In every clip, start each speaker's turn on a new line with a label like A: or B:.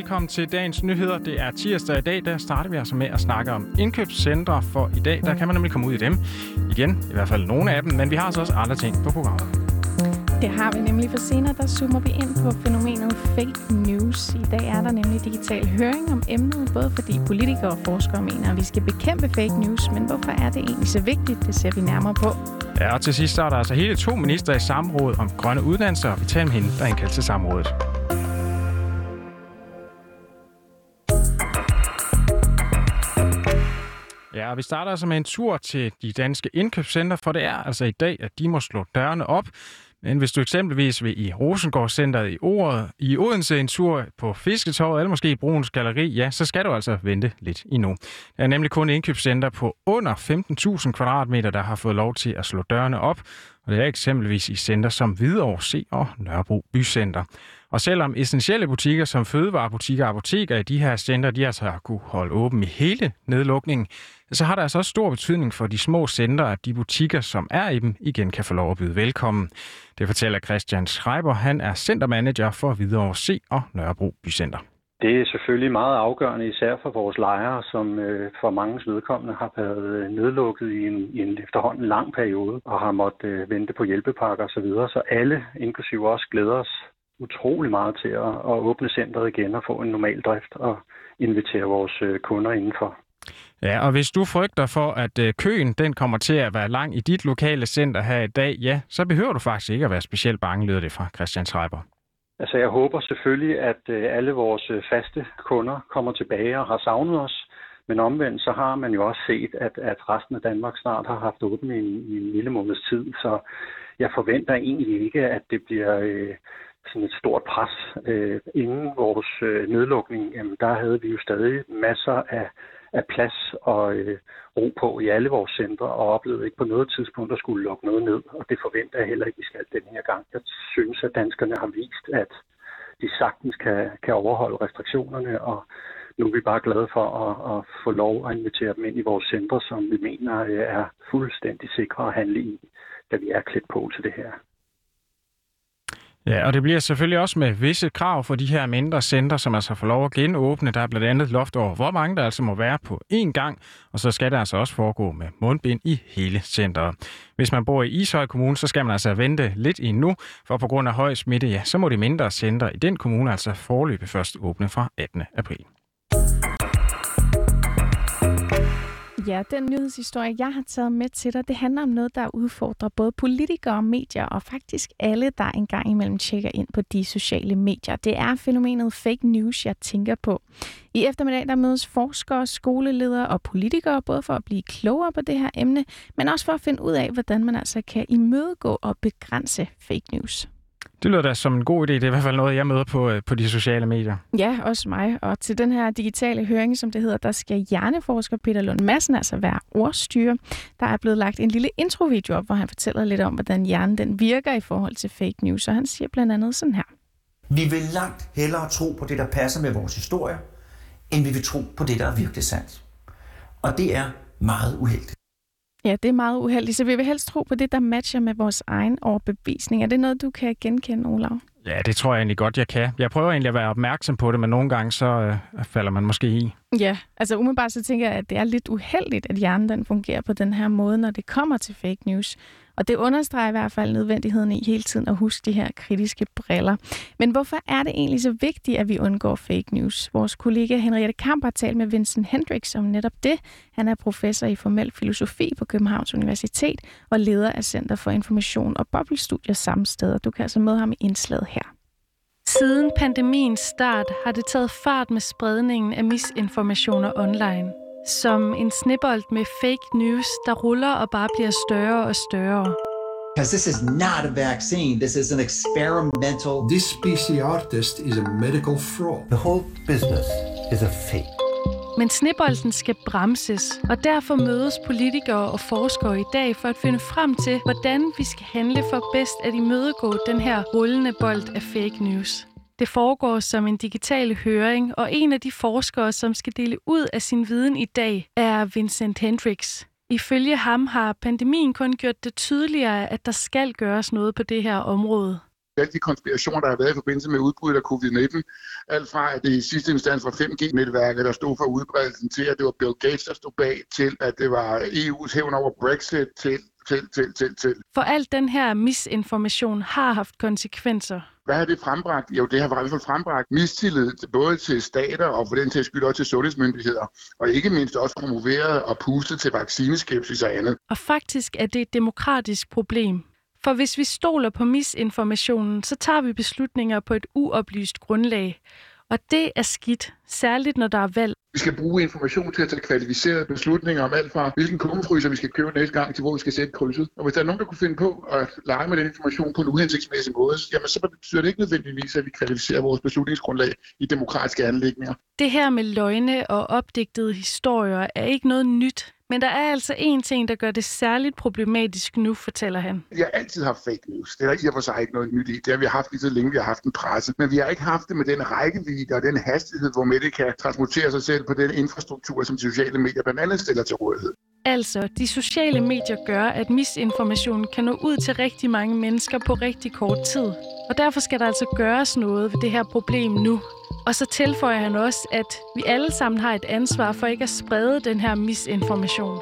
A: velkommen til dagens nyheder. Det er tirsdag i dag, der starter vi altså med at snakke om indkøbscentre, for i dag der kan man nemlig komme ud i dem igen, i hvert fald nogle af dem, men vi har altså også andre ting på programmet.
B: Det har vi nemlig, for senere der zoomer vi ind på fænomenet fake news. I dag er der nemlig digital høring om emnet, både fordi politikere og forskere mener, at vi skal bekæmpe fake news, men hvorfor er det egentlig så vigtigt, det ser vi nærmere på.
A: Ja, og til sidst så er der altså hele to minister i samråd om grønne uddannelser, og vi taler med hende, der er indkaldt til samrådet. Ja, og vi starter altså med en tur til de danske indkøbscenter, for det er altså i dag, at de må slå dørene op. Men hvis du eksempelvis vil i Rosengårdscenteret i, Ordet, i Odense en tur på Fisketorvet, eller måske i Bruns Galeri, ja, så skal du altså vente lidt endnu. Der er nemlig kun indkøbscenter på under 15.000 kvadratmeter, der har fået lov til at slå dørene op. Og det er eksempelvis i center som Hvidovre C og Nørrebro Bycenter. Og selvom essentielle butikker som fødevarebutikker og apoteker i de her center, de altså har kunne holde åben i hele nedlukningen, så har det altså også stor betydning for de små center, at de butikker, som er i dem, igen kan få lov at byde velkommen. Det fortæller Christian Schreiber. Han er centermanager for Hvidovre C og Nørrebro Bycenter.
C: Det er selvfølgelig meget afgørende, især for vores lejere, som øh, for mange vedkommende har været øh, nedlukket i en, i en efterhånden lang periode og har måttet øh, vente på hjælpepakker osv. Så, videre. så alle, inklusive os, glæder os utrolig meget til at, at åbne centret igen og få en normal drift og invitere vores øh, kunder indenfor.
A: Ja, og hvis du frygter for, at øh, køen den kommer til at være lang i dit lokale center her i dag, ja, så behøver du faktisk ikke at være specielt bange, lyder det fra Christian Schreiber.
C: Altså, jeg håber selvfølgelig, at øh, alle vores øh, faste kunder kommer tilbage og har savnet os. Men omvendt, så har man jo også set, at, at resten af Danmark snart har haft åbent i en, i en lille måneds tid. Så jeg forventer egentlig ikke, at det bliver øh, sådan et stort pres. Øh, inden vores øh, nedlukning, jamen, der havde vi jo stadig masser af, af plads og øh, ro på i alle vores centre, og oplevede ikke på noget tidspunkt at skulle lukke noget ned. Og det forventer jeg heller ikke, vi skal den her gang. Jeg synes, at danskerne har vist, at de sagtens kan, kan overholde restriktionerne, og nu er vi bare glade for at, at få lov at invitere dem ind i vores centre, som vi mener øh, er fuldstændig sikre at handle i, da vi er klædt på til det her.
A: Ja, og det bliver selvfølgelig også med visse krav for de her mindre centre, som altså får lov at genåbne. Der er blandt andet loft over, hvor mange der altså må være på én gang, og så skal det altså også foregå med mundbind i hele centret. Hvis man bor i Ishøj Kommune, så skal man altså vente lidt endnu, for på grund af høj smitte, ja, så må de mindre centre i den kommune altså forløbe først åbne fra 18. april.
B: Ja, den nyhedshistorie, jeg har taget med til dig, det handler om noget, der udfordrer både politikere medier, og faktisk alle, der engang imellem tjekker ind på de sociale medier. Det er fænomenet fake news, jeg tænker på. I eftermiddag, der mødes forskere, skoleledere og politikere, både for at blive klogere på det her emne, men også for at finde ud af, hvordan man altså kan imødegå og begrænse fake news.
A: Det lyder da som en god idé. Det er i hvert fald noget, jeg møder på, øh, på de sociale medier.
B: Ja, også mig. Og til den her digitale høring, som det hedder, der skal hjerneforsker Peter Lund Madsen altså være ordstyre. Der er blevet lagt en lille introvideo op, hvor han fortæller lidt om, hvordan hjernen den virker i forhold til fake news. Og han siger blandt andet sådan her.
D: Vi vil langt hellere tro på det, der passer med vores historie, end vi vil tro på det, der er virkelig sandt. Og det er meget uheldigt.
B: Ja, det er meget uheldigt, så vi vil helst tro på det, der matcher med vores egen overbevisning. Er det noget, du kan genkende, Olav?
A: Ja, det tror jeg egentlig godt, jeg kan. Jeg prøver egentlig at være opmærksom på det, men nogle gange så øh, falder man måske i.
B: Ja, altså umiddelbart så tænker jeg, at det er lidt uheldigt, at hjernen den fungerer på den her måde, når det kommer til fake news. Og det understreger i hvert fald nødvendigheden i hele tiden at huske de her kritiske briller. Men hvorfor er det egentlig så vigtigt, at vi undgår fake news? Vores kollega Henriette Kamp har talt med Vincent Hendricks om netop det. Han er professor i formel filosofi på Københavns Universitet og leder af Center for Information og Boblestudier samme sted. Du kan altså møde ham i indslaget her.
E: Siden pandemiens start har det taget fart med spredningen af misinformationer online som en snibbold med fake news, der ruller og bare bliver større og større.
F: Because this is not a vaccine, this is an experimental.
G: This PCR test is a medical fraud.
H: The whole business is a fake.
E: Men snebolden skal bremses, og derfor mødes politikere og forskere i dag for at finde frem til, hvordan vi skal handle for bedst at imødegå den her rullende bold af fake news. Det foregår som en digital høring, og en af de forskere, som skal dele ud af sin viden i dag, er Vincent Hendricks. Ifølge ham har pandemien kun gjort det tydeligere, at der skal gøres noget på det her område.
I: alle de konspirationer, der har været i forbindelse med udbruddet af covid-19. Alt fra, at det i sidste instans var 5G-netværket, der stod for udbredelsen, til at det var Bill Gates, der stod bag, til at det var EU's hævn over Brexit, til til, til, til, til.
E: For alt den her misinformation har haft konsekvenser.
I: Hvad har det frembragt? Jo, det har i hvert fald frembragt mistillid både til stater og for den til skyld også til sundhedsmyndigheder. Og ikke mindst også promoveret og pustet til vaccineskepsis og andet.
E: Og faktisk er det et demokratisk problem. For hvis vi stoler på misinformationen, så tager vi beslutninger på et uoplyst grundlag. Og det er skidt, særligt når der er valg.
I: Vi skal bruge information til at tage kvalificerede beslutninger om alt fra, hvilken kummefryser vi skal købe næste gang, til hvor vi skal sætte krydset. Og hvis der er nogen, der kunne finde på at lege med den information på en uhensigtsmæssig måde, jamen så betyder det ikke nødvendigvis, at vi kvalificerer vores beslutningsgrundlag i demokratiske anlægninger.
E: Det her med løgne og opdigtede historier er ikke noget nyt. Men der er altså en ting, der gør det særligt problematisk nu, fortæller han.
I: Vi har altid haft fake news. Det er der i og for sig ikke noget nyt i. Det har vi haft lige så længe, vi har haft en presse. Men vi har ikke haft det med den rækkevidde og den hastighed, hvor det kan transportere sig selv på den infrastruktur, som de sociale medier blandt andet stiller til rådighed.
E: Altså, de sociale medier gør, at misinformation kan nå ud til rigtig mange mennesker på rigtig kort tid. Og derfor skal der altså gøres noget ved det her problem nu. Og så tilføjer han også, at vi alle sammen har et ansvar for ikke at sprede den her misinformation.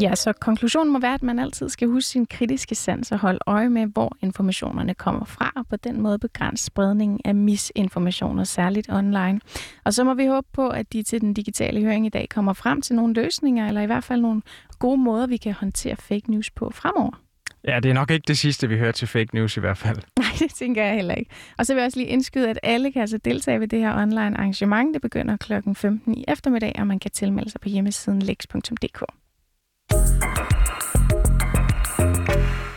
B: Ja, så konklusionen må være, at man altid skal huske sin kritiske sans og holde øje med, hvor informationerne kommer fra, og på den måde begrænse spredningen af misinformationer, særligt online. Og så må vi håbe på, at de til den digitale høring i dag kommer frem til nogle løsninger, eller i hvert fald nogle gode måder, vi kan håndtere fake news på fremover.
A: Ja, det er nok ikke det sidste, vi hører til fake news i hvert fald.
B: Nej, det tænker jeg heller ikke. Og så vil jeg også lige indskyde, at alle kan altså deltage ved det her online arrangement. Det begynder kl. 15 i eftermiddag, og man kan tilmelde sig på hjemmesiden lex.dk.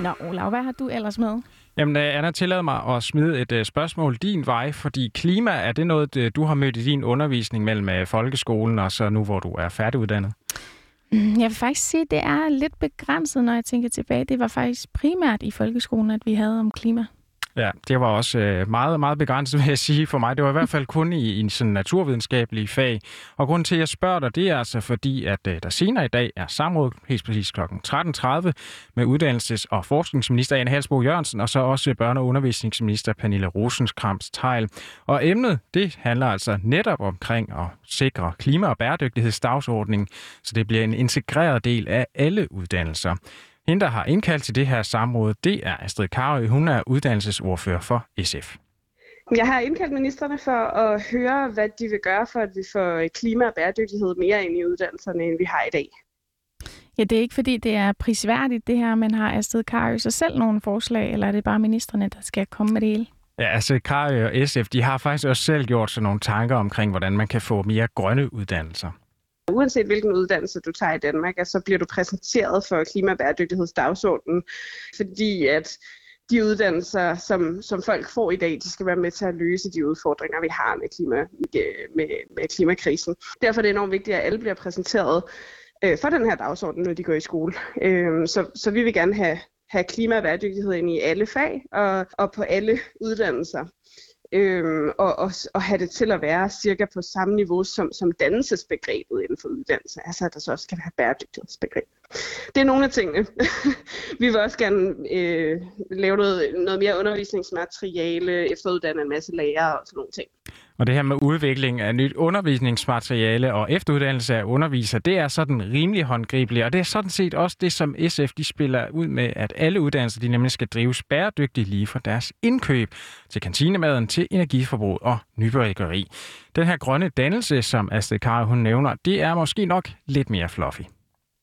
B: Nå, Olav, hvad har du ellers med?
A: Jamen, øh, Anna, tillad mig at smide et uh, spørgsmål din vej, fordi klima, er det noget, du har mødt i din undervisning mellem uh, folkeskolen og så nu, hvor du er færdiguddannet?
B: Mm, jeg vil faktisk sige, at det er lidt begrænset, når jeg tænker tilbage. Det var faktisk primært i folkeskolen, at vi havde om klima.
A: Ja, det var også øh, meget, meget begrænset, vil jeg sige for mig. Det var i hvert fald kun i, i en sådan naturvidenskabelig fag. Og grunden til, at jeg spørger dig, det er altså fordi, at øh, der senere i dag er samråd, helt præcis kl. 13.30, med uddannelses- og forskningsminister Anne Halsbo Jørgensen, og så også børne- og undervisningsminister Pernille Rosenskrams Teil. Og emnet, det handler altså netop omkring at sikre klima- og bæredygtighedsdagsordningen, så det bliver en integreret del af alle uddannelser. Hende, der har indkaldt til det her samråd, det er Astrid Karø. Hun er uddannelsesordfører for SF.
J: Jeg har indkaldt ministerne for at høre, hvad de vil gøre for, at vi får klima og bæredygtighed mere ind i uddannelserne, end vi har i dag.
B: Ja, det er ikke fordi, det er prisværdigt det her, men har Astrid Karø så selv nogle forslag, eller er det bare ministerne, der skal komme med det hele?
A: Ja, altså Karø og SF, de har faktisk også selv gjort sig nogle tanker omkring, hvordan man kan få mere grønne uddannelser.
J: Uanset hvilken uddannelse du tager i Danmark, så bliver du præsenteret for klimabæredygtighedsdagsordenen, fordi at de uddannelser, som, som folk får i dag, de skal være med til at løse de udfordringer, vi har med, klima, med, med klimakrisen. Derfor er det enormt vigtigt, at alle bliver præsenteret øh, for den her dagsorden, når de går i skole. Øh, så, så vi vil gerne have, have klima og bæredygtighed ind i alle fag og, og på alle uddannelser øh, og, og, og have det til at være cirka på samme niveau som, som dannelsesbegrebet inden for uddannelse. Altså at der så også skal være bæredygtighedsbegreb. Det er nogle af tingene. Vi vil også gerne øh, lave noget, noget mere undervisningsmateriale, efteruddanne en masse lærere og sådan nogle ting.
A: Og det her med udvikling af nyt undervisningsmateriale og efteruddannelse af undervisere, det er sådan rimelig håndgribeligt, og det er sådan set også det, som SF de spiller ud med, at alle uddannelser de nemlig skal drives bæredygtigt lige fra deres indkøb til kantinemaden, til energiforbrug og nybyggeri. Den her grønne dannelse, som Astrid Kare hun nævner, det er måske nok lidt mere fluffy.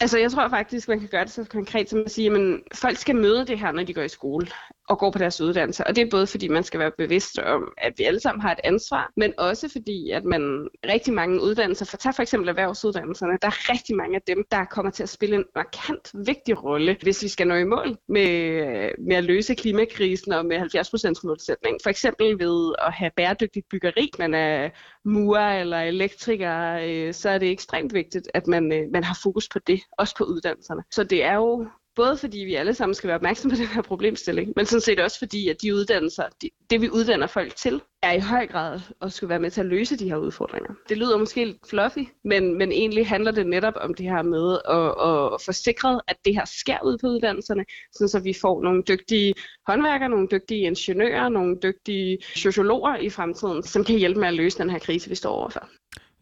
J: Altså, jeg tror faktisk, man kan gøre det så konkret som at sige, at folk skal møde det her, når de går i skole og går på deres uddannelse. Og det er både fordi, man skal være bevidst om, at vi alle sammen har et ansvar, men også fordi, at man rigtig mange uddannelser, for tag for eksempel erhvervsuddannelserne, der er rigtig mange af dem, der kommer til at spille en markant vigtig rolle, hvis vi skal nå i mål med, med at løse klimakrisen og med 70% målsætning. For eksempel ved at have bæredygtigt byggeri. Man er murer eller elektriker, øh, så er det ekstremt vigtigt, at man, øh, man har fokus på det, også på uddannelserne. Så det er jo Både fordi vi alle sammen skal være opmærksomme på den her problemstilling, men sådan set også fordi, at de uddannelser, de, det vi uddanner folk til, er i høj grad at skulle være med til at løse de her udfordringer. Det lyder måske lidt fluffy, men, men egentlig handler det netop om det her med at, at få sikret, at det her sker ud på uddannelserne, sådan så vi får nogle dygtige håndværkere, nogle dygtige ingeniører, nogle dygtige sociologer i fremtiden, som kan hjælpe med at løse den her krise, vi står overfor.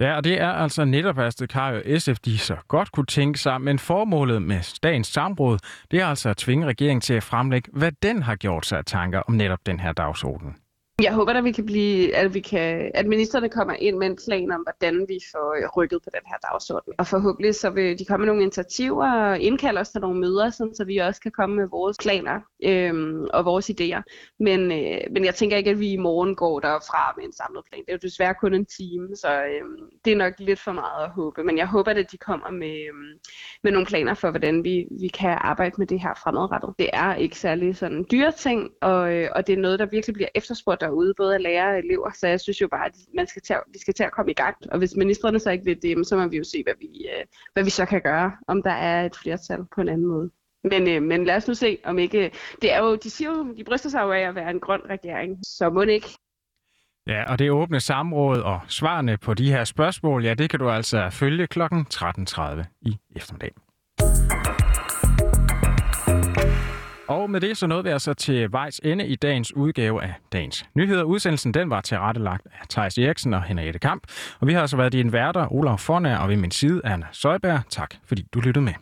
A: Ja, og det er altså netop Astrid Kari og SF, de så godt kunne tænke sig, men formålet med dagens samråd, det er altså at tvinge regeringen til at fremlægge, hvad den har gjort sig af tanker om netop den her dagsorden.
J: Jeg håber, at vi kan blive, at, vi kan, at ministerne kommer ind med en plan om, hvordan vi får rykket på den her dagsorden. Og forhåbentlig så vil de komme med nogle initiativer og indkalde os til nogle møder, sådan, så vi også kan komme med vores planer øhm, og vores idéer. Men, øh, men jeg tænker ikke, at vi i morgen går derfra med en samlet plan. Det er jo desværre kun en time, så øhm, det er nok lidt for meget at håbe. Men jeg håber, at de kommer med, øhm, med nogle planer for, hvordan vi, vi kan arbejde med det her fremadrettet. Det er ikke særlig sådan dyre ting, og, øh, og det er noget, der virkelig bliver efterspurgt derude, både af lærere og elever. Så jeg synes jo bare, at man skal tage, vi skal til at komme i gang. Og hvis ministerne så ikke vil det, så må vi jo se, hvad vi, øh, hvad vi så kan gøre, om der er et flertal på en anden måde. Men, øh, men lad os nu se, om ikke... Det er jo, de siger jo, de bryster sig jo af at være en grøn regering, så må det ikke.
A: Ja, og det åbne samråd og svarene på de her spørgsmål, ja, det kan du altså følge kl. 13.30 i eftermiddag. Og med det så nåede vi altså til vejs ende i dagens udgave af dagens nyheder. Udsendelsen den var tilrettelagt af Thijs Eriksen og Henriette Kamp. Og vi har altså været dine værter, Olaf Fornær og ved min side, Anna Søjberg. Tak fordi du lyttede med.